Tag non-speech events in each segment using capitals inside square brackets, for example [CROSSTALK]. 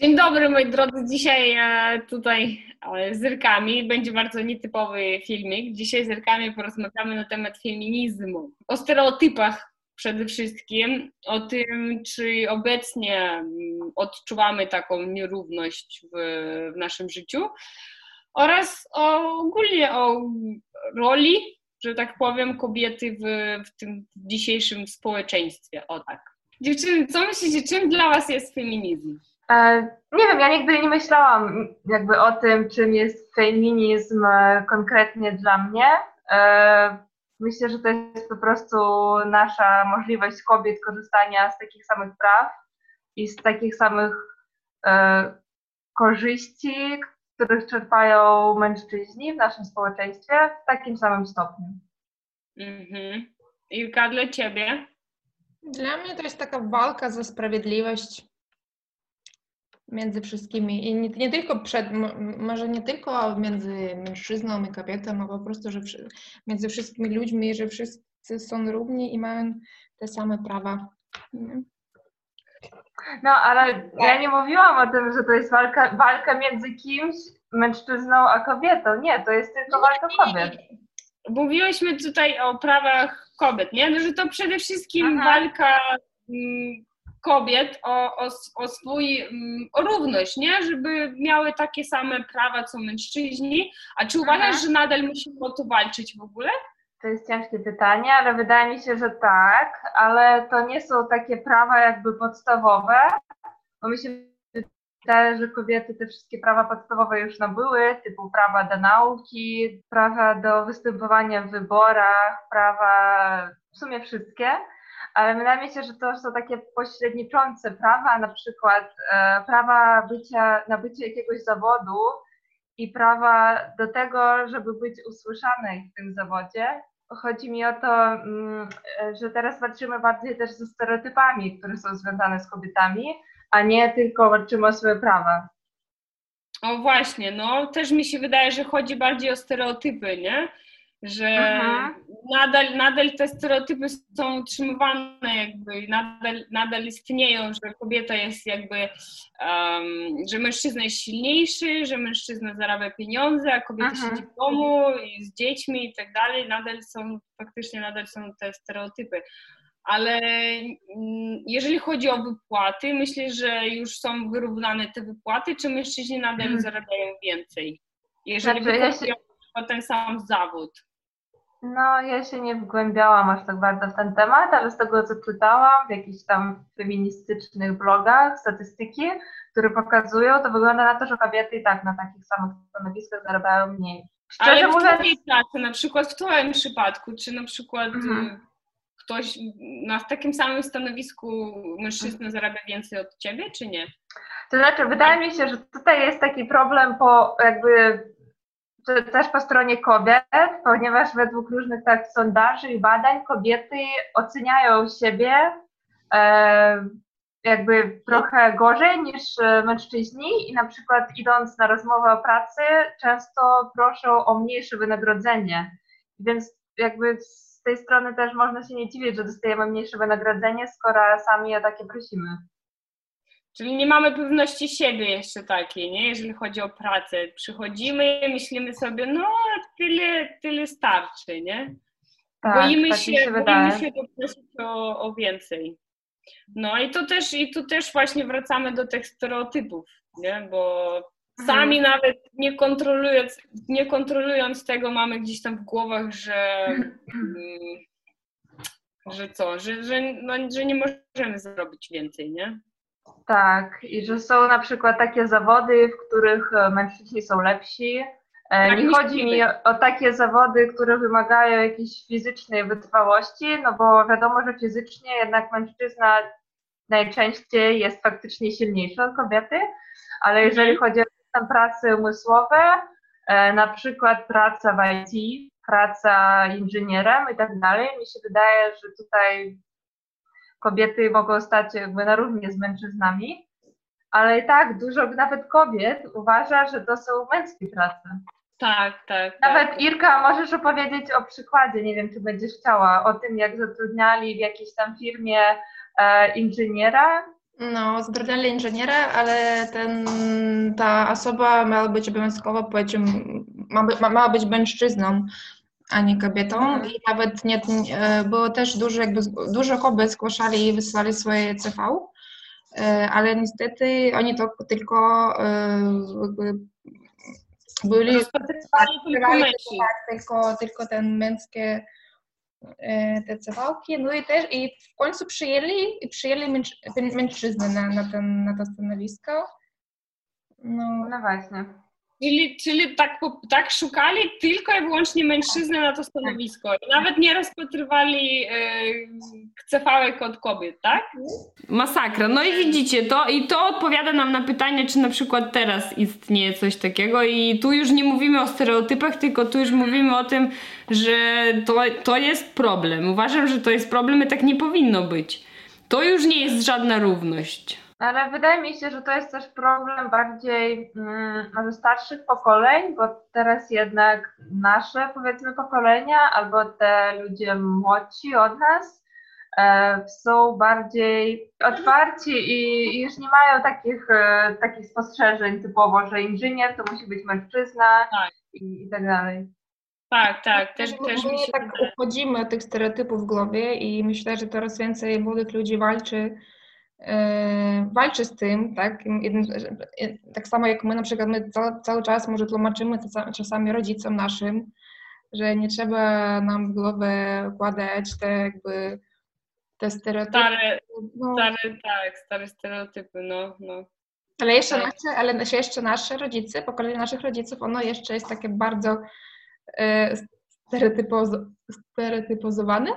Dzień dobry moi drodzy, dzisiaj e, tutaj e, z Rykami będzie bardzo nietypowy filmik. Dzisiaj z Rykami porozmawiamy na temat feminizmu, o stereotypach przede wszystkim, o tym, czy obecnie mm, odczuwamy taką nierówność w, w naszym życiu oraz o, ogólnie o roli, że tak powiem, kobiety w, w tym dzisiejszym społeczeństwie. O tak. Dziewczyny, co myślicie, czym dla Was jest feminizm? E, nie wiem, ja nigdy nie myślałam jakby o tym, czym jest feminizm e, konkretnie dla mnie. E, myślę, że to jest po prostu nasza możliwość kobiet korzystania z takich samych praw i z takich samych korzyści, których czerpają mężczyźni w naszym społeczeństwie w takim samym stopniu. Mhm. Ilka, dla Ciebie? Dla mnie to jest taka walka za sprawiedliwość między wszystkimi i nie, nie, tylko przed, może nie tylko między mężczyzną i kobietą, a po prostu, że przy, między wszystkimi ludźmi, że wszyscy są równi i mają te same prawa. No, ale ja nie mówiłam o tym, że to jest walka, walka między kimś, mężczyzną, a kobietą. Nie, to jest tylko walka kobiet. Mówiłyśmy tutaj o prawach kobiet, nie? No, że to przede wszystkim Aha. walka mm, kobiet o, o, o swój, mm, o równość, nie? Żeby miały takie same prawa co mężczyźni. A czy uważasz, mhm. że nadal musimy o to walczyć w ogóle? To jest ciężkie pytanie, ale wydaje mi się, że tak, ale to nie są takie prawa jakby podstawowe, bo mi się wydaje, że kobiety te wszystkie prawa podstawowe już nabyły, typu prawa do nauki, prawa do występowania w wyborach, prawa w sumie wszystkie ale wydaje mi się, że to są takie pośredniczące prawa, na przykład e, prawa bycia, nabycia jakiegoś zawodu i prawa do tego, żeby być usłyszanej w tym zawodzie. Chodzi mi o to, mm, że teraz walczymy bardziej też ze stereotypami, które są związane z kobietami, a nie tylko walczymy o swoje prawa. O właśnie, no też mi się wydaje, że chodzi bardziej o stereotypy, nie? Że nadal, nadal te stereotypy są utrzymywane, jakby nadal, nadal istnieją, że kobieta jest jakby, um, że mężczyzna jest silniejszy, że mężczyzna zarabia pieniądze, a kobieta Aha. siedzi w domu i z dziećmi i tak dalej. Nadal są, faktycznie nadal są te stereotypy. Ale mm, jeżeli chodzi o wypłaty, myślę, że już są wyrównane te wypłaty, czy mężczyźni nadal hmm. zarabiają więcej? Jeżeli znaczy, wykonują ja się... ten sam zawód. No, ja się nie wgłębiałam aż tak bardzo w ten temat, ale z tego, co czytałam w jakichś tam feministycznych blogach, statystyki, które pokazują, to wygląda na to, że kobiety i tak na takich samych stanowiskach zarabiają mniej. Szczerze ale w mówiąc... twojej pracy, na przykład w twoim przypadku, czy na przykład mhm. Y, ktoś na takim samym stanowisku mężczyzna zarabia więcej od ciebie, czy nie? To znaczy, wydaje mi się, że tutaj jest taki problem po jakby też po stronie kobiet, ponieważ według różnych tak sondaży i badań kobiety oceniają siebie e, jakby trochę gorzej niż mężczyźni i na przykład idąc na rozmowę o pracy często proszą o mniejsze wynagrodzenie. Więc jakby z tej strony też można się nie dziwić, że dostajemy mniejsze wynagrodzenie, skoro sami o takie prosimy. Czyli nie mamy pewności siebie jeszcze takiej, nie? Jeżeli chodzi o pracę. Przychodzimy i myślimy sobie, no tyle, tyle starczy, nie? Tak, boimy tak się, się boimy się poprosić o, o więcej. No i to też, i tu też właśnie wracamy do tych stereotypów, nie? Bo sami mhm. nawet nie kontrolując, nie kontrolując tego mamy gdzieś tam w głowach, że, mm, że co, że, że, no, że nie możemy zrobić więcej, nie? Tak, i że są na przykład takie zawody, w których e, mężczyźni są lepsi. E, tak, nie chodzi mi o, takie zawody, które wymagają jakiejś fizycznej wytrwałości, no bo wiadomo, że fizycznie jednak mężczyzna najczęściej jest faktycznie silniejszy od kobiety, ale mhm. jeżeli chodzi o prace umysłowe, e, na przykład praca w IT, praca inżynierem i tak dalej, mi się wydaje, że tutaj kobiety mogą stać jakby na równi z mężczyznami, ale i tak dużo nawet kobiet uważa, że to są męskie prace. Tak, tak. Nawet tak. Irka, możesz opowiedzieć o przykładzie, nie wiem, czy będziesz chciała, o tym, jak zatrudniali w jakiejś tam firmie e, inżyniera No, zatrudniali inżyniera, ale ten, ta osoba miała być obowiązkowo, powiedzmy, ma, ma, być mężczyzną, a nie kobietą. Mhm. I nawet nie, e, było też dużo, jakby, dużo kobiet zgłaszali i wysłali swoje CV, e, ale niestety oni to tylko e, jakby byli tak, tylko, tylko ten męskie te cewałki, no i też i w końcu przyjęli, przyjęli męż, mężczyznę na, na, ten, na to stanowisko. No, no właśnie. Czyli, czyli tak, tak szukali tylko i wyłącznie mężczyznę na to stanowisko. Nawet nie rozpatrywali e, od kobiet, tak? Masakra. No i widzicie, to i to odpowiada nam na pytanie, czy na przykład teraz istnieje coś takiego. I tu już nie mówimy o stereotypach, tylko tu już mówimy o tym, że to, to jest problem. Uważam, że to jest problem i tak nie powinno być. To już nie jest żadna równość. Ale wydaje mi się, że to jest też problem bardziej mm, może starszych pokoleń, bo teraz jednak nasze powiedzmy pokolenia albo te ludzie młodsi od nas e, są bardziej otwarci i już nie mają takich, e, takich spostrzeżeń typowo, że inżynier to musi być mężczyzna tak. i, i tak dalej. Tak, tak. Też, też my się tak uchodzimy tych stereotypów w głowie i myślę, że coraz więcej młodych ludzi walczy walczy z tym, tak? Tak samo jak my na przykład my cały czas może tłumaczymy to czasami rodzicom naszym, że nie trzeba nam w głowę układać te jakby te stereotypy. Stare, no. stare tak, stare stereotypy, no, no. Ale jeszcze tak. nasze, ale jeszcze nasze rodzice, pokolenie naszych rodziców, ono jeszcze jest takie bardzo e, stereotypoz- stereotypozowane.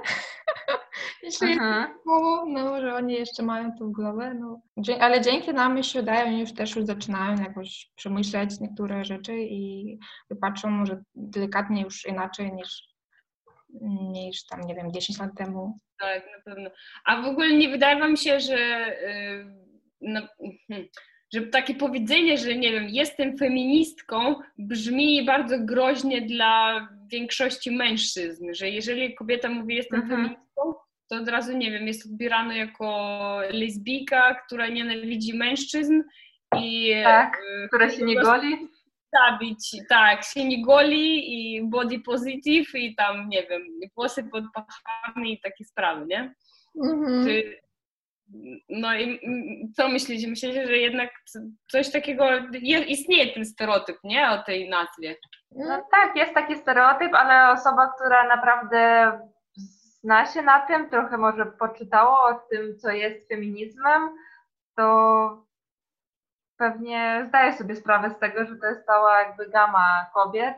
Jeśli słowo, no, że oni jeszcze mają to w głowie, no. Ale dzięki nam się wydaje, oni już też już zaczynają jakoś przemyśleć niektóre rzeczy i patrzą może delikatnie już inaczej niż, niż tam, nie wiem, 10 lat temu. Tak, na pewno. A w ogóle nie wydaje wam się, że yy, no, hmm, że takie powiedzenie, że nie wiem, jestem feministką, brzmi bardzo groźnie dla większości mężczyzn, że jeżeli kobieta mówi jestem mhm. feministką, to od razu, nie wiem, jest odbierane jako lesbijka, która nienawidzi mężczyzn i... Tak, e, która się nie goli. Zabić, tak, się nie goli i body positive i tam, nie wiem, włosy pod pachami i takie sprawy, nie? Mhm. Czy, no i co myślicie? Myślicie, że jednak coś takiego, istnieje ten stereotyp, nie? O tej nazwie. No tak, jest taki stereotyp, ale osoba, która naprawdę zna się na tym, trochę może poczytało o tym, co jest feminizmem, to pewnie zdaje sobie sprawę z tego, że to jest cała jakby gama kobiet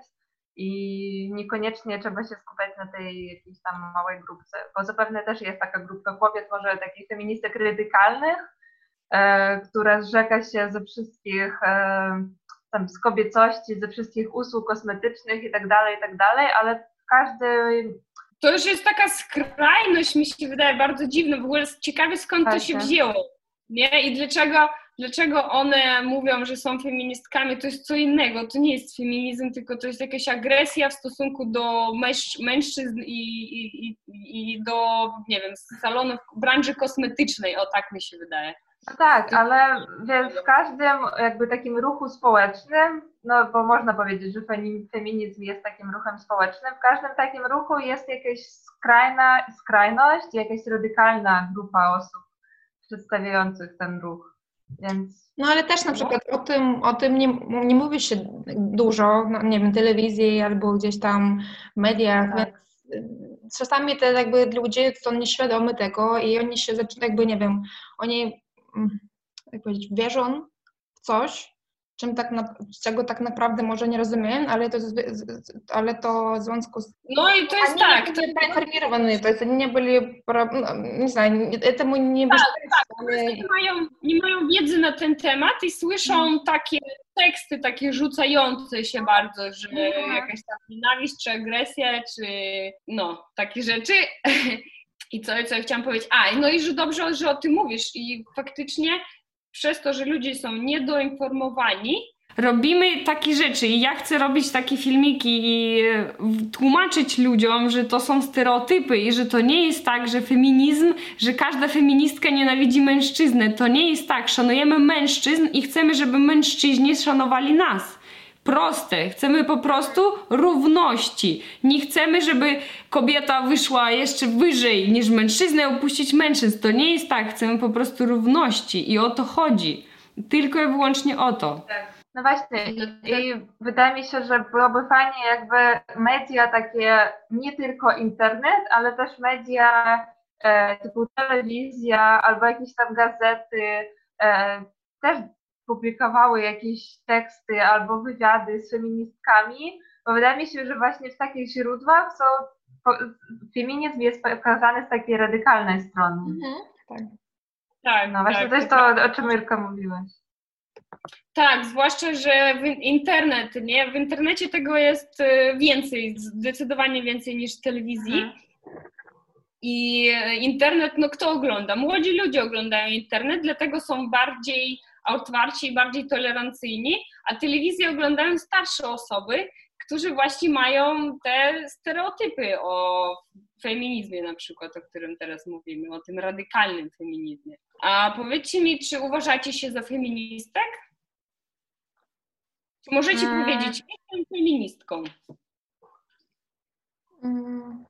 i niekoniecznie trzeba się skupiać na tej jakiejś tam małej grupce, bo zapewne też jest taka grupka kobiet, może takich feministek radykalnych, e, która zrzeka się ze wszystkich e, tam z kobiecości, ze wszystkich usług kosmetycznych i tak dalej, i tak dalej, ale każdy to już jest taka skrajność, mi się wydaje bardzo dziwna. W ogóle ciekawe skąd to się wzięło. Nie? I dlaczego, dlaczego one mówią, że są feministkami, to jest co innego. To nie jest feminizm, tylko to jest jakaś agresja w stosunku do męż, mężczyzn i, i, i, do, nie wiem, salonów branży kosmetycznej. O tak mi się wydaje. No tak, ale w każdym jakby takim ruchu społecznym, no bo można powiedzieć, że feminizm jest takim ruchem społecznym, w każdym takim ruchu jest jakaś skrajna skrajność, jakaś radykalna grupa osób przedstawiających ten ruch. Więc... No ale też na przykład o tym, o tym nie, nie mówi się dużo, no, nie wiem, telewizji albo gdzieś tam w mediach, tak. czasami te jakby ludzie są nieświadomi tego i oni się zaczynają jakby, nie wiem, oni jak powiedzieć, wierzą w coś, czym tak na, czego tak naprawdę może nie rozumiem, ale to, ale to w związku z... No i to jest tak. Nie byli poinformowani, to jest, nie byli, no, nie znam, temu nie tak, tak, ale... nie, mają, nie mają wiedzy na ten temat i słyszą hmm. takie teksty, takie rzucające się bardzo, że hmm. jakaś tam nienawiść, czy agresja, czy no, takie rzeczy [LAUGHS] I co, co ja chciałam powiedzieć? A, no i że dobrze, że o tym mówisz. I faktycznie przez to, że ludzie są niedoinformowani, robimy takie rzeczy i ja chcę robić takie filmiki i e, tłumaczyć ludziom, że to są stereotypy i że to nie jest tak, że feminizm, że każda feministka nienawidzi mężczyznę. To nie jest tak. Szanujemy mężczyzn i chcemy, żeby mężczyźni szanowali nas. Proste. Chcemy po prostu równości. Nie chcemy, żeby kobieta wyszła jeszcze wyżej niż mężczyzna opuścić mężczyzn. To nie jest tak. Chcemy po prostu równości i o to chodzi. Tylko i wyłącznie o to. No właśnie, i wydaje mi się, że byłoby fajnie, jakby media takie, nie tylko internet, ale też media e, typu telewizja albo jakieś tam gazety e, też publikowały jakieś teksty albo wywiady z feministkami, bo wydaje mi się, że właśnie w takich źródłach są, feminizm jest pokazany z takiej radykalnej strony. Mhm, tak. Tak, no właśnie tak, to jest to, o czym Jurka mówiłaś. Tak, zwłaszcza, że w internet, nie? W internecie tego jest y, więcej, zdecydowanie więcej niż w telewizji. Mhm. I internet, no kto ogląda? Młodzi ludzie oglądają internet, dlatego są bardziej otwarci i bardziej tolerancyjni, a telewizję oglądają starsze osoby, którzy właśnie mają te stereotypy o feminizmie na przykład, o którym teraz mówimy, o tym radykalnym feminizmie. A powiedzcie mi, czy uważacie się za feministek? Czy możecie hmm. powiedzieć, jestem feministką? Hmm.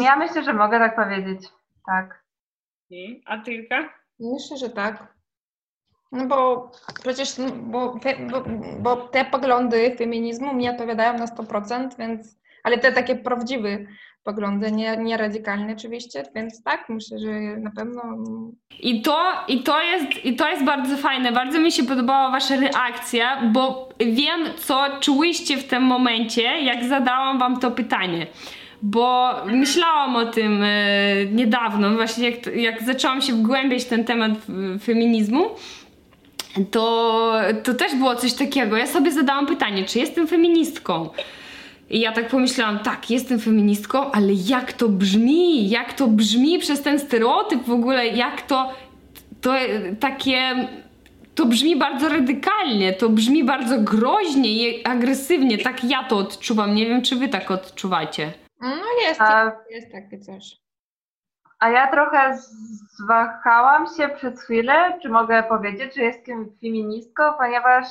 Ja myślę, że mogę tak powiedzieć. Tak. Hmm. A Tylka? Myślę, że tak. No bo przecież bo, bo, bo te poglądy feminizmu mi odpowiadają na 100%, więc, ale te takie prawdziwe poglądy, nie, nie radykalne oczywiście, więc tak, myślę, że na pewno. I to, i, to jest, I to jest bardzo fajne. Bardzo mi się podobała Wasza reakcja, bo wiem, co czułyście w tym momencie, jak zadałam Wam to pytanie bo myślałam o tym e, niedawno, właśnie jak, jak zaczęłam się wgłębiać ten temat feminizmu, to, to też było coś takiego. Ja sobie zadałam pytanie, czy jestem feministką? I ja tak pomyślałam, tak, jestem feministką, ale jak to brzmi? Jak to brzmi przez ten stereotyp w ogóle? Jak to, to takie to brzmi bardzo radykalnie, to brzmi bardzo groźnie i agresywnie. Tak ja to odczuwam. Nie wiem, czy wy tak odczuwacie. No jest, a, jest takie coś. A ja trochę zwahałam się przez chwilę, czy mogę powiedzieć, że jestem feministką, ponieważ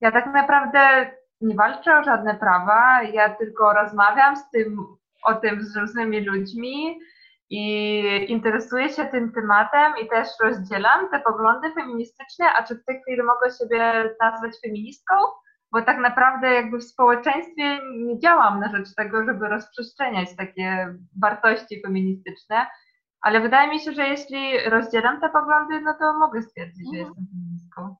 ja tak naprawdę nie walczę o żadne prawa, ja tylko rozmawiam z tym, o tym z różnymi ludźmi i interesuję się tym tematem i też rozdzielam te poglądy feministyczne, a czy w tej chwili mogę siebie nazwać feministką? Bo tak naprawdę jakby w społeczeństwie nie działam na rzecz tego, żeby rozprzestrzeniać takie wartości feministyczne, ale wydaje mi się, że jeśli rozdzielam te poglądy, no to mogę stwierdzić, mhm. że jestem feministką.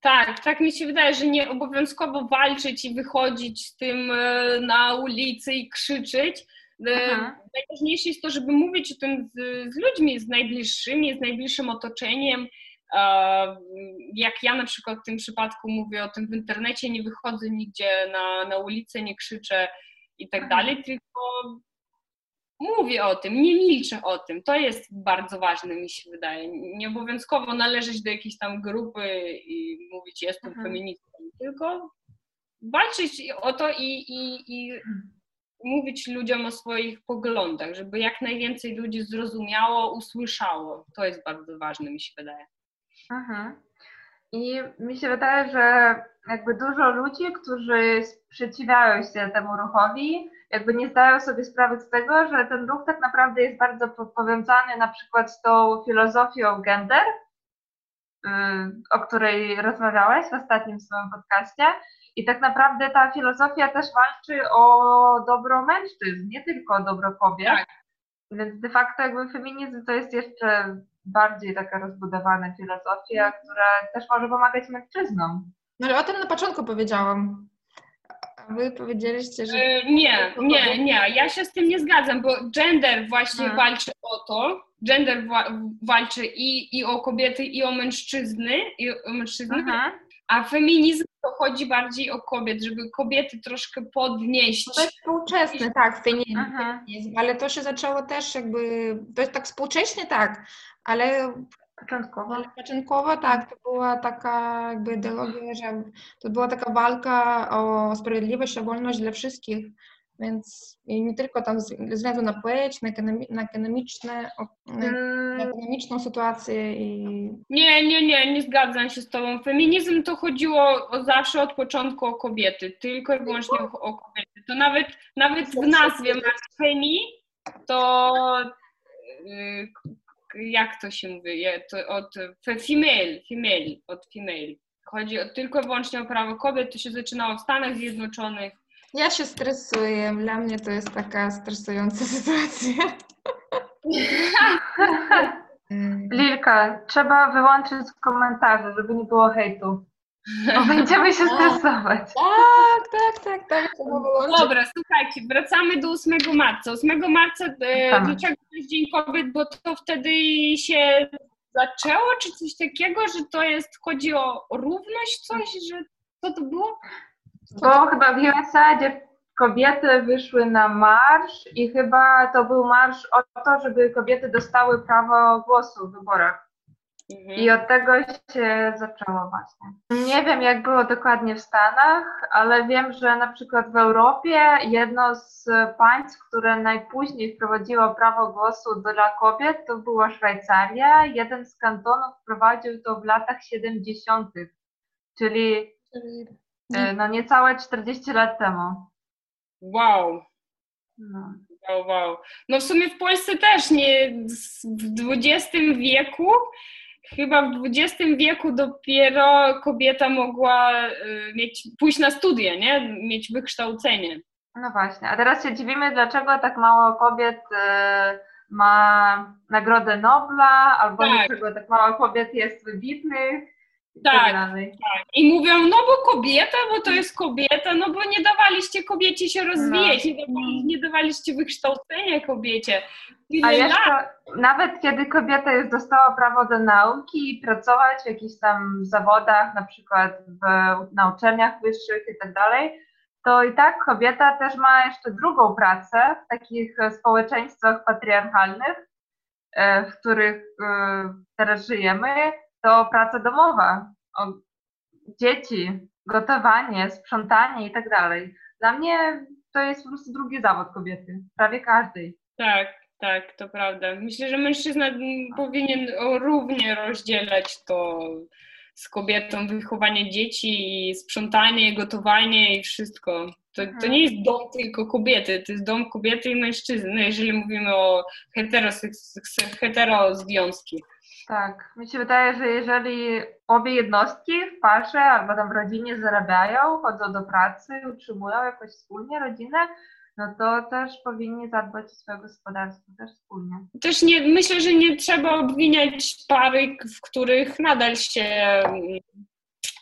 Tak, tak mi się wydaje, że nie obowiązkowo walczyć i wychodzić z tym e, na ulicy i krzyczeć. E, Aha. Najważniejsze jest to, żeby mówić o tym z, z ludźmi, z najbliższymi, z najbliższym otoczeniem, jak ja na przykład w tym przypadku mówię o tym w internecie, nie wychodzę nigdzie na, na ulicę, nie krzyczę i tak mhm. dalej, tylko mówię o tym, nie milczę o tym. To jest bardzo ważne, mi się wydaje. Nie obowiązkowo należeć do jakiejś tam grupy i mówić, jestem mhm. feministą, tylko walczyć o to i, i, i mówić ludziom o swoich poglądach, żeby jak najwięcej ludzi zrozumiało, usłyszało. To jest bardzo ważne, mi się wydaje. Mhm. I mi się wydaje, że jakby dużo ludzi, którzy sprzeciwiają się temu ruchowi, jakby nie zdają sobie sprawy z tego, że ten ruch tak naprawdę jest bardzo powiązany na przykład z tą filozofią gender, y, o której rozmawiałeś w ostatnim swoim podcaście. I tak naprawdę ta filozofia też walczy o dobro mężczyzn, nie tylko o dobro kobiet. Tak. Więc de facto jakby feminizm to jest jeszcze bardziej taka rozbudowana filozofia, która też może pomagać mężczyznom. No ale o tym na początku powiedziałam. A wy powiedzieliście, że. Yy, nie, nie, nie. Ja się z tym nie zgadzam, bo gender właśnie A. walczy o to. Gender wa walczy i, i o kobiety, i o mężczyzny, i o mężczyzny. Aha. A feminizm to chodzi bardziej o kobiet, żeby kobiety troszkę podnieść. To jest współczesne, tak, feminizm, ale to się zaczęło też jakby, to jest tak współcześnie, tak, ale Początkowo? Początkowo tak, to była taka jakby ideologia, że to była taka walka o sprawiedliwość, o wolność dla wszystkich. Więc nie tylko tam ze względu na płeć, na, ekonomi na ekonomiczne, na mm. ekonomiczną sytuację i... Nie, nie, nie, nie zgadzam się z Tobą. Feminizm to chodziło o, zawsze od początku o kobiety, tylko i wyłącznie o, o kobiety. To nawet, nawet w nazwie masz femi, to y, jak to się mówi, to od female, female, od female. Chodzi o, tylko i wyłącznie o prawo kobiet, to się zaczynało w Stanach Zjednoczonych, ja się stresuję. Dla mnie to jest taka stresująca [LAUGHS] sytuacja. [LAUGHS] Lilka, trzeba wyłączyć komentarze, żeby nie było hejtu. Bo będziemy się [LAUGHS] stresować. Tak, tak, tak, tak. Dobra, słuchajcie, wracamy do 8 marca. 8 marca, e, tak. dlaczego to jest Dzień Kobiet? Bo to wtedy się zaczęło, czy coś takiego, że to jest, chodzi o równość, coś, że co to było? Bo chyba w USA kobiety wyszły na marsz i chyba to był marsz o to, żeby kobiety dostały prawo głosu w wyborach. Mhm. I od tego się zaczęło właśnie. Nie wiem, jak było dokładnie w Stanach, ale wiem, że na przykład w Europie jedno z państw, które najpóźniej wprowadziło prawo głosu dla kobiet, to była Szwajcaria. Jeden z kantonów wprowadził to w latach 70., czyli no niecałe 40 lat temu. Wow. No. Wow, wow. No w sumie w Polsce też nie w XX wieku, chyba w XX wieku dopiero kobieta mogła y, mieć, pójść na studia, nie? Mieć wykształcenie. No właśnie, a teraz się dziwimy, dlaczego tak mało kobiet y, ma Nagrodę Nobla, albo tak. dlaczego tak mało kobiet jest wybitnych. Tak, tak, I mówią, no bo kobieta, bo to jest kobieta, no bo nie dawaliście kobiecie się rozwijać, no. nie, dawali, nie dawaliście wykształcenia kobiecie. Ile A jeszcze lat? nawet kiedy kobieta już dostała prawo do nauki i pracować w jakichś tam zawodach, na przykład w, na uczelniach wyższych i tak dalej, to i tak kobieta też ma jeszcze drugą pracę w takich społeczeństwach patriarchalnych, e, w których e, teraz żyjemy, to praca domowa, dzieci, gotowanie, sprzątanie i tak dalej. Dla mnie to jest po prostu drugi zawód kobiety, prawie każdej. Tak, tak, to prawda. Myślę, że mężczyzna powinien równie rozdzielać to z kobietą wychowanie dzieci, sprzątanie, gotowanie i wszystko. To, to mhm. nie jest dom tylko kobiety, to jest dom kobiety i mężczyzny, no jeżeli mówimy o hetero związki. Tak, mi się wydaje, że jeżeli obie jednostki w parze albo tam w rodzinie zarabiają, chodzą do pracy, utrzymują jakoś wspólnie rodzinę, no to też powinni zadbać o swoje gospodarstwo też wspólnie. Też nie, myślę, że nie trzeba obwiniać pary, w których nadal się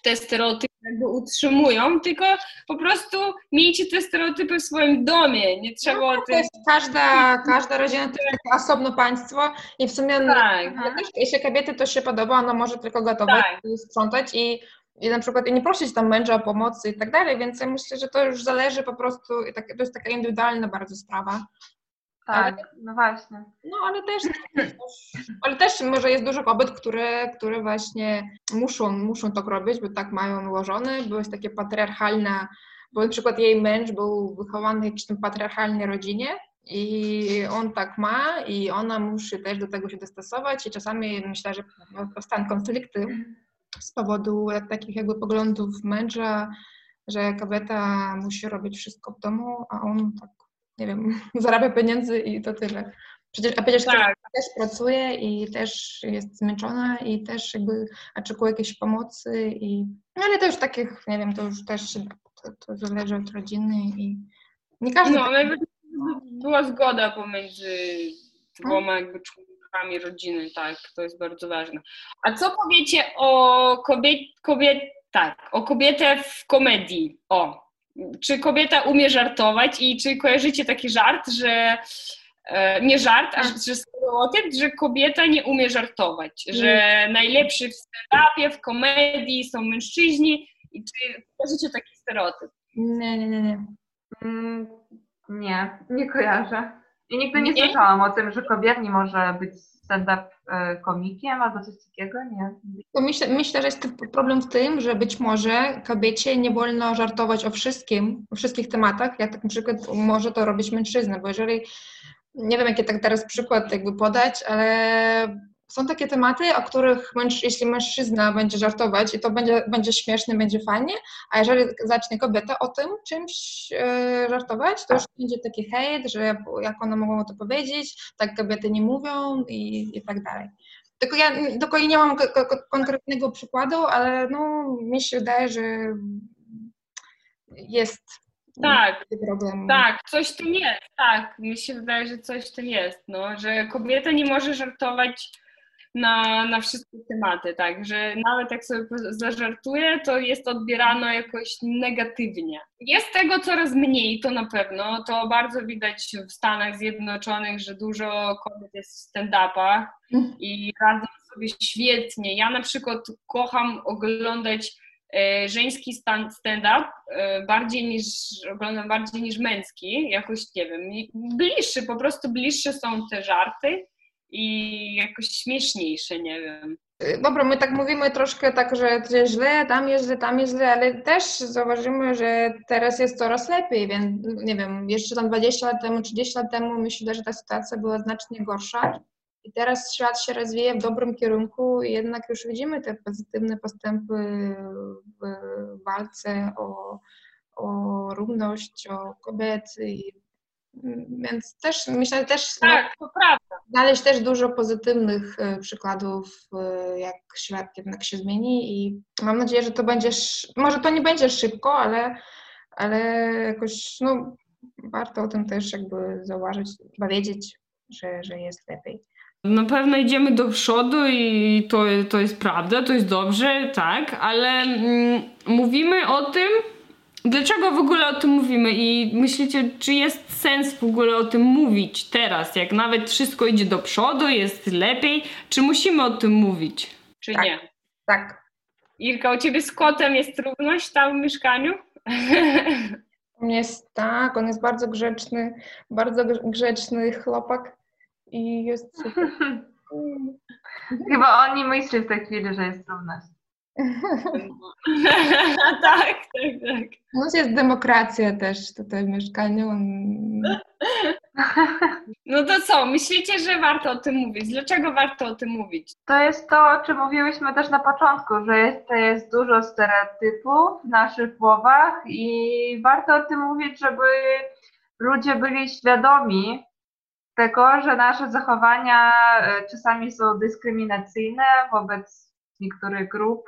te stereotypy jakby utrzymują, tylko po prostu miejcie te stereotypy w swoim domie, nie trzeba no, o tym... Każda, każda rodzina to jest osobno państwo i w sumie no, tak. no, jeśli kobiety to się podoba, ona może tylko gotować tak. i sprzątać i i na przykład i nie prosić tam męża o pomocy i tak dalej, więc ja myślę, że to już zależy po prostu, to jest taka indywidualna bardzo sprawa. Tak, ale, no właśnie. No ale też, [CLEARS THROAT] ale też może jest dużo kobiet, które, które właśnie muszą, muszą to robić, bo tak mają ułożone, bo jest takie patriarchalne, bo na przykład jej męż był wychowany w jakiejś tam patriarchalnej rodzinie i on tak ma i ona musi też do tego się dostosować i czasami myślę, że powstaną konflikty z powodu takich jakby poglądów męża, że kobieta musi robić wszystko w domu, a on tak nie wiem, [LAUGHS] zarabia pieniędzy i to tyle. Przecież, a przecież tak. też pracuje i też jest zmęczona i też jakby oczekuje jakiejś pomocy i no ale to już takich, nie wiem, to już też to, to zależy od rodziny i nie każdy... No, ale była zgoda pomiędzy dwoma jakby członkami rodziny, tak, to jest bardzo ważne. A co powiecie o kobiet, kobiet tak, o kobietę w komedii, o, czy kobieta umie żartować i czy kojarzycie taki żart, że e, nie żart, a że stereotyp, że kobieta nie umie żartować, że najlepszy w stand-upie, w komedii są mężczyźni i czy kojarzycie taki stereotyp? Nie, nie, nie, nie. Mm, nie, nie kojarzę. I nigdy nie, nie słyszałam o tym, że kobiet nie może być stand-up e, komikiem albo coś takiego, nie? Myślę, myślę, że jest problem w tym, że być może kobiecie nie wolno żartować o wszystkim, o wszystkich tematach, jak tak na przykład może to robić mężczyzna, bo jeżeli, nie wiem jaki tak teraz przykład jakby podać, ale są takie tematy, o których męż, jeśli mężczyzna będzie żartować i to będzie, będzie śmieszne, będzie fajnie, a jeżeli zacznie kobieta o tym czymś e, żartować, to już będzie taki hejt, że jak one mogą to powiedzieć, tak kobiety nie mówią i, i tak dalej. Tylko ja, tylko ja nie mam konkretnego przykładu, ale no, mi się wydaje, że jest tak, problem. Tak, coś w tym jest, tak. Mi się wydaje, że coś w tym jest, no, że kobieta nie może żartować na, na wszystkie tematy, tak, że nawet jak sobie zażartuję, to jest odbierano jakoś negatywnie. Jest tego coraz mniej, to na pewno, to bardzo widać w Stanach Zjednoczonych, że dużo kobiet jest w stand-upach i radzą sobie świetnie. Ja na przykład kocham oglądać e, żeński stand-up e, bardziej niż, oglądam bardziej niż męski, jakoś, nie wiem, bliższy, po prostu bliższe są te żarty i jakoś śmieszniejsze, nie wiem. Dobra, my tak mówimy troszkę tak, że źle, tam jest źle, tam jest źle, ale też zauważymy, że teraz jest coraz lepiej, więc nie wiem, jeszcze tam 20 lat temu, 30 lat temu myślę, że ta sytuacja była znacznie gorsza. I teraz świat się rozwija w dobrym kierunku i jednak już widzimy te pozytywne postępy w walce o, o równość, o kobiety i więc też myślę też tak, to prawda. znaleźć też dużo pozytywnych e, przykładów, e, jak świat jednak się zmieni i mam nadzieję, że to będzie, może to nie będzie szybko, ale, ale jakoś no, warto o tym też jakby zauważyć, chyba wiedzieć, że, że jest lepiej. Na pewno idziemy do przodu i to, to jest prawda, to jest dobrze, tak, ale mm, mówimy o tym, Dlaczego w ogóle o tym mówimy i myślicie, czy jest sens w ogóle o tym mówić teraz, jak nawet wszystko idzie do przodu, jest lepiej, czy musimy o tym mówić, czy tak. nie? Tak. Irka, u ciebie z kotem jest trudność tam w mieszkaniu? U mnie jest tak, on jest bardzo grzeczny, bardzo grzeczny chłopak i jest super. [LAUGHS] Chyba on nie myśli w tej chwili, że jest trudność. [LAUGHS] tak, tak, tak. No jest demokracja też tutaj w mieszkaniu. No to co, myślicie, że warto o tym mówić? Dlaczego warto o tym mówić? To jest to, o czym mówiłyśmy też na początku, że jest, to jest dużo stereotypów w naszych głowach i warto o tym mówić, żeby ludzie byli świadomi tego, że nasze zachowania e, czasami są dyskryminacyjne wobec niektórych grup,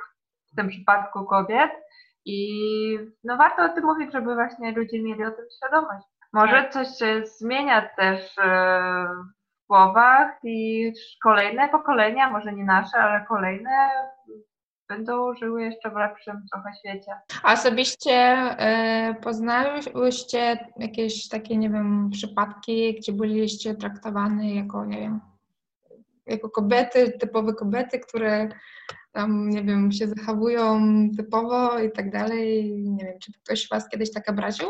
w tym przypadku kobiet. I no warto o tym mówić, żeby właśnie ludzie mieli o tym świadomość. Może tak. coś się zmienia też e, w głowach i kolejne pokolenia, może nie nasze, ale kolejne będą żyły jeszcze w lepszym trochę świecie. A osobiście e, poznałyście jakieś takie, nie wiem, przypadki, gdzie byliście traktowane jako, nie wiem, jako kobiety, typowe kobiety, które tam, nie wiem, się zachowują typowo i tak dalej. Nie wiem, czy ktoś Was kiedyś tak obraził?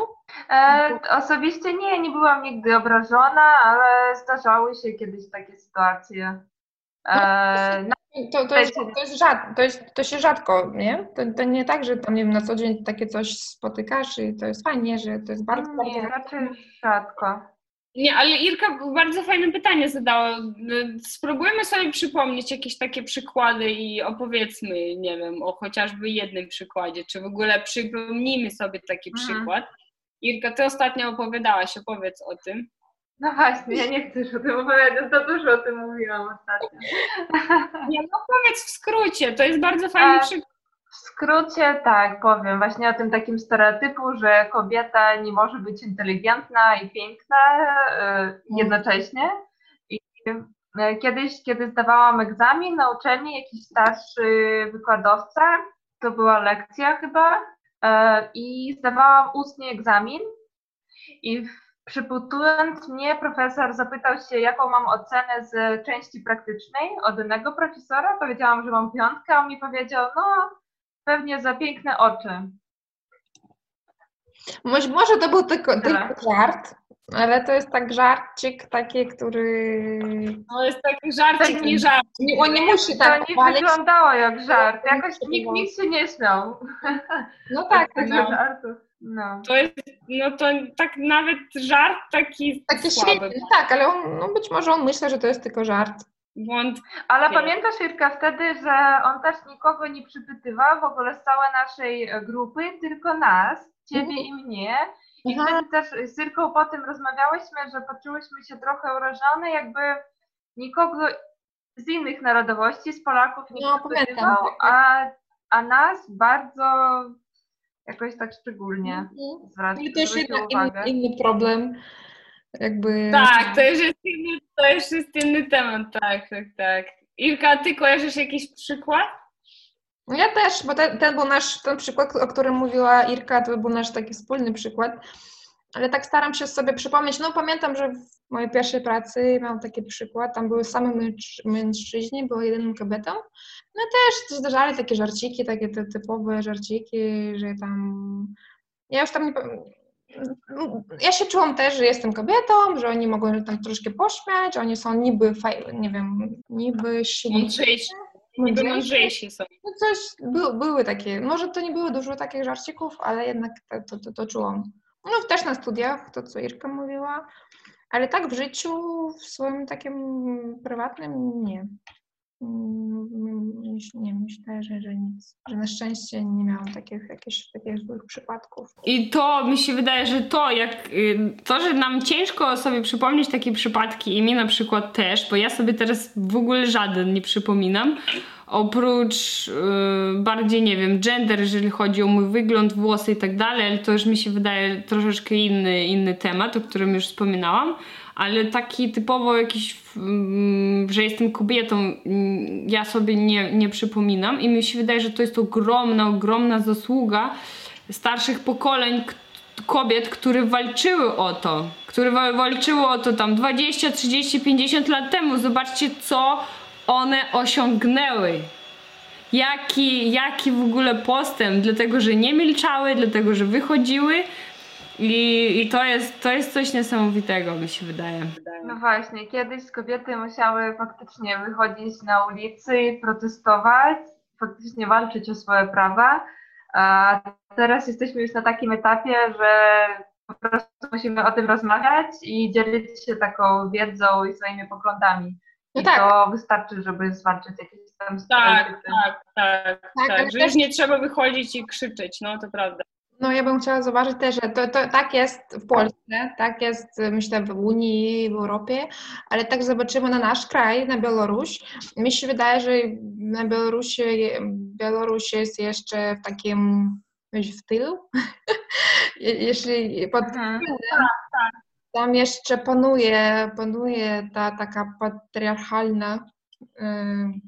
E, osobiście nie, nie byłam nigdy obrażona, ale zdarzały się kiedyś takie sytuacje. E, no, to, to, jest, to, jest rzad, to, jest, to się rzadko, nie? To, to nie tak, że tam nie wiem, na co dzień takie coś spotykasz i to jest fajnie, że to jest bardzo, nie, bardzo... raczej rzadko. Nie, ale Irka bardzo fajne pytanie zadała. Spróbujmy sobie przypomnieć jakieś takie przykłady i opowiedzmy, nie wiem, o chociażby jednym przykładzie, czy w ogóle przypomnijmy sobie taki mhm. przykład. Irka, ty ostatnio opowiadałaś, opowiedz o tym. No właśnie, ja nie chcę już o tym opowiadać, za dużo o tym mówiłam ostatnio. Nie, no powiedz w skrócie, to jest bardzo fajny e, przykład. W skrócie tak, powiem właśnie o tym takim stereotypu, że kobieta nie może być inteligentna i piękna yy, jednocześnie. I yy, kiedyś, kiedy zdawałam egzamin na uczelni, jakiś starszy wykładowca, to była lekcja chyba, yy, i zdawałam ustnie egzamin i przyputując mnie, profesor zapytał się, jaką mam ocenę z części praktycznej od innego profesora. Powiedziałam, że mam piątkę, a on mi powiedział, no Pewnie za piękne oczy. Może, może to był tylko, tylko żart, Ale to jest tak żarcik taki, który... To jest taki żarcik, nie żart. Nie, on nie musi tak To nie wyglądało jak żart. Jakoś nikt, nikt się nie śmiał. No [LAUGHS] tak, Tego no. żartu. No. To jest, no to tak nawet żart taki Taki słaby. śmieszny, tak, ale on, no być może on myśli, że to jest tylko żart. Błąd. Ale pamiętasz, Irka, wtedy, że on też nikogo nie przypytywał w ogóle z całej naszej e, grupy, tylko nas, ciebie i mnie. I Aha. wtedy też z Irką po tym rozmawiałyśmy, że poczułyśmy się trochę urażone, jakby nikogo z innych narodowości, z Polaków nie No, przypytywał, pamiętam. a, a nas bardzo jakoś tak szczególnie Mhm. zwraca I jednak uwagę. inny, inny problem. Jakby... Tak, to już, jest inny, to już jest inny temat, tak, tak, tak. Irka, ty kojarzysz jakiś przykład? No ja też, bo ten, ten był nasz, ten przykład, o którym mówiła Irka, to był nasz taki wspólny przykład. Ale tak staram się sobie przypomnieć. No pamiętam, że w mojej pierwszej pracy miałam taki przykład. Tam były same męż- mężczyźni, była jedyną kobietą. No też zdarzali takie żarciki, takie te typowe żarciki, że tam... Ja już tam nie... pa- Ja się czułam też, że jestem kobietą, że oni mogą się tam troszkę pośmiać, oni są niby, faj... nie wiem, niby silniejsi. Mądrzejsi. Niby mądrzejsi są. No coś, by, były takie, może to nie było dużo takich żarcików, ale jednak to, to, to, to czułam. No też na studiach, to co Irka mówiła, ale tak w życiu, w swoim takim prywatnym nie. Mm, Nie, myślę, że, że nic, że na szczęście nie miałam takich, jakichś, takich złych przypadków. I to mi się wydaje, że to, jak y, to, że nam ciężko sobie przypomnieć takie przypadki, i mi na przykład też, bo ja sobie teraz w ogóle żaden nie przypominam, oprócz y, bardziej, nie wiem, gender, jeżeli chodzi o mój wygląd, włosy i tak dalej, ale to już mi się wydaje troszeczkę inny, inny temat, o którym już wspominałam, ale taki typowo jakiś, mm, że jestem kobietą, mm, ja sobie nie, nie przypominam i mi się wydaje, że to jest ogromna, ogromna zasługa starszych pokoleń kobiet, które walczyły o to, które wa- walczyły o to tam 20, 30, 50 lat temu. Zobaczcie, co one osiągnęły. Jaki, jaki w ogóle postęp, dlatego że nie milczały, dlatego że wychodziły i, i to, jest, to jest coś niesamowitego, mi się wydaje. No właśnie, kiedyś kobiety musiały faktycznie wychodzić na ulicy i protestować, faktycznie walczyć o swoje prawa, a teraz jesteśmy już na takim etapie, że po prostu musimy o tym rozmawiać i dzielić się taką wiedzą i swoimi poglądami. No I tak. to wystarczy, żeby zwalczyć jakieś tam Tak, tak, tak, ale tak, że już nie trzeba wychodzić i krzyczeć, no to prawda. No ja bym chciała zauważyć też, że to, to tak jest w Polsce, tak jest myślę w Unii, w Europie, ale tak zobaczymy na nasz kraj, na Białoruś. Mi się wydaje, że na Białorusi, Białoruś jest jeszcze w takim, w tylu. [LAUGHS] Je- Jeśli pod Mhm. tam jeszcze panuje, panuje ta taka patriarchalna,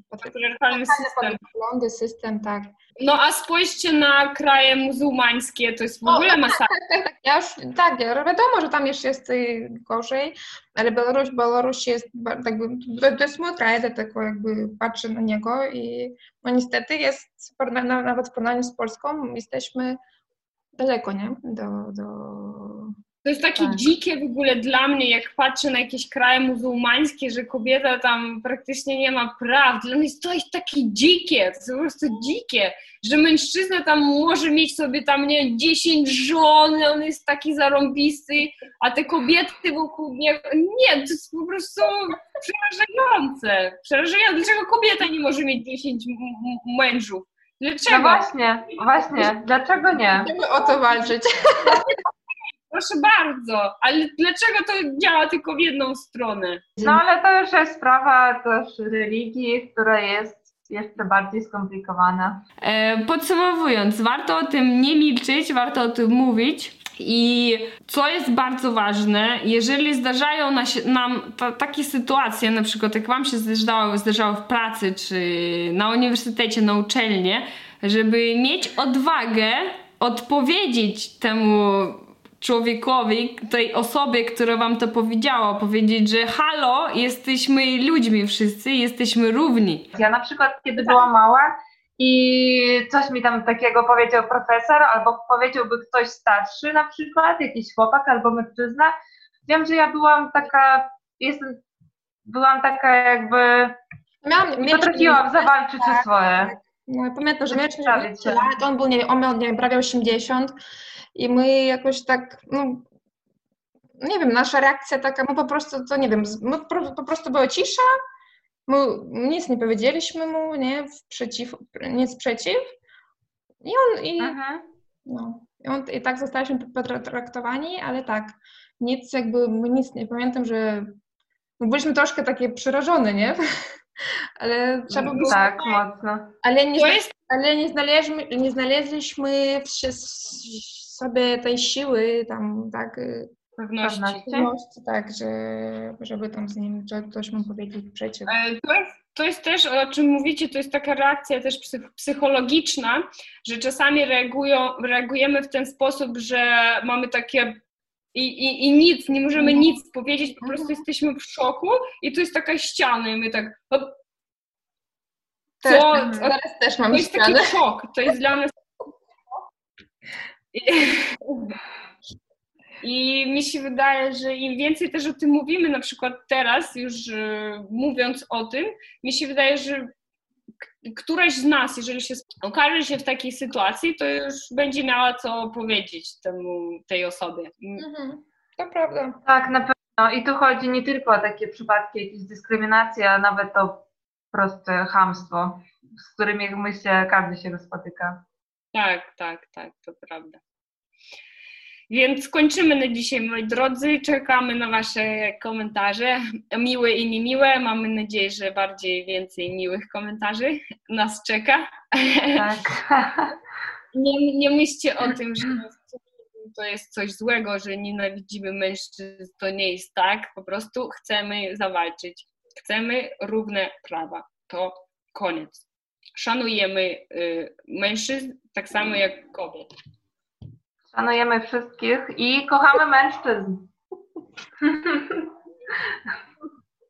Patriarchalny system. poglądy, system, tak. No a spójrzcie na kraje muzułmańskie, to jest w ogóle masakra. Tak, tak, ja już, tak, wiadomo, że tam jeszcze jest y, gorzej, ale Białoruś, Białoruś jest jakby, to, jest mój kraj, dlatego jakby patrzę na niego i no niestety jest, nawet w porównaniu z Polską, jesteśmy daleko, nie? Do, do... To jest takie Tak. dzikie w ogóle dla mnie, jak patrzę na jakieś kraje muzułmańskie, że kobieta tam praktycznie nie ma praw. Dla mnie to jest takie dzikie, to jest po prostu dzikie, że mężczyzna tam może mieć sobie tam, nie wiem, 10 żon, on jest taki zarąbisty, a te kobiety wokół niego, nie, to jest po prostu przerażające. Przerażające. Dlaczego kobieta nie może mieć 10 m- m- mężów? No Dlaczego? właśnie, właśnie, dlaczego nie? Chcemy o to walczyć. Proszę bardzo, ale dlaczego to działa tylko w jedną stronę? No ale to już jest sprawa też religii, która jest jeszcze bardziej skomplikowana. E, Podsumowując, warto o tym nie milczeć, warto o tym mówić. I co jest bardzo ważne, jeżeli zdarzają nam ta, takie sytuacje, na przykład jak Wam się zdarzało, zdarzało w pracy, czy na uniwersytecie, na uczelnie, żeby mieć odwagę odpowiedzieć temu człowiekowi, tej osobie, która Wam to powiedziała, powiedzieć, że halo, jesteśmy ludźmi wszyscy, jesteśmy równi. Ja na przykład, kiedy byłam mała i coś mi tam takiego powiedział profesor, albo powiedziałby ktoś starszy na przykład, jakiś chłopak albo mężczyzna, wiem, że ja byłam taka, jestem, byłam taka jakby, Miałam, nie potrafiłam zawalczyć tak, o swoje. Tak. No, pamiętam, że się. 19 lat, on był, nie wiem, on miał nie wiem, prawie 80 i my jakoś tak, no, nie wiem, nasza reakcja taka, my po prostu, to nie wiem, my po, po prostu była cisza, my nic nie powiedzieliśmy mu, nie, w przeciw, nic przeciw i on, i, no, i, on, i tak zostaliśmy potraktowani, ale tak, nic jakby, my nic nie pamiętam, że no, byliśmy troszkę takie przerażone, nie? [LAUGHS] Ale trzeba było, Tak, mocno. ale nie, ale nie znaleźliśmy, nie znaleźliśmy sobie tej siły tam, tak, y, pewności. Pewności. tak, że, żeby tam z nim co- coś mu powiedzieć przeciw. E, To jest, to jest też, o czym mówicie, to jest taka reakcja też psy- psychologiczna, że czasami reagują, reagujemy w ten sposób, że mamy takie i, i, i nic, nie możemy nic powiedzieć, po prostu jesteśmy w szoku i to jest taka ściana i my tak, hop, Też, co, tak, teraz też mam to jest taki ścianę. szok, to jest dla nas I, [LAUGHS] I mi się wydaje, że im więcej też o tym mówimy, na przykład teraz, już e, mówiąc o tym, mi się wydaje, że któraś z nas, jeżeli się okaże się w takiej sytuacji, to już będzie miała co powiedzieć temu, tej osobie. Mhm, to prawda. Tak, na pewno. I tu chodzi nie tylko o takie przypadki jakiejś dyskryminacji, a nawet o proste chamstwo, z którym jak myślę każdy się spotyka. Tak, tak, tak, to prawda. Więc kończymy na dzisiaj, moi drodzy. Czekamy na Wasze komentarze, miłe i niemiłe. Mamy nadzieję, że bardziej więcej miłych komentarzy nas czeka. Tak. [LAUGHS] Nie, nie myślcie o tym, że to jest coś złego, że nienawidzimy mężczyzn. To nie jest tak. Po prostu chcemy zawalczyć. Chcemy równe prawa. To koniec. Szanujemy y, mężczyzn tak samo jak kobiet. Szanujemy wszystkich i kochamy mężczyzn. [LAUGHS]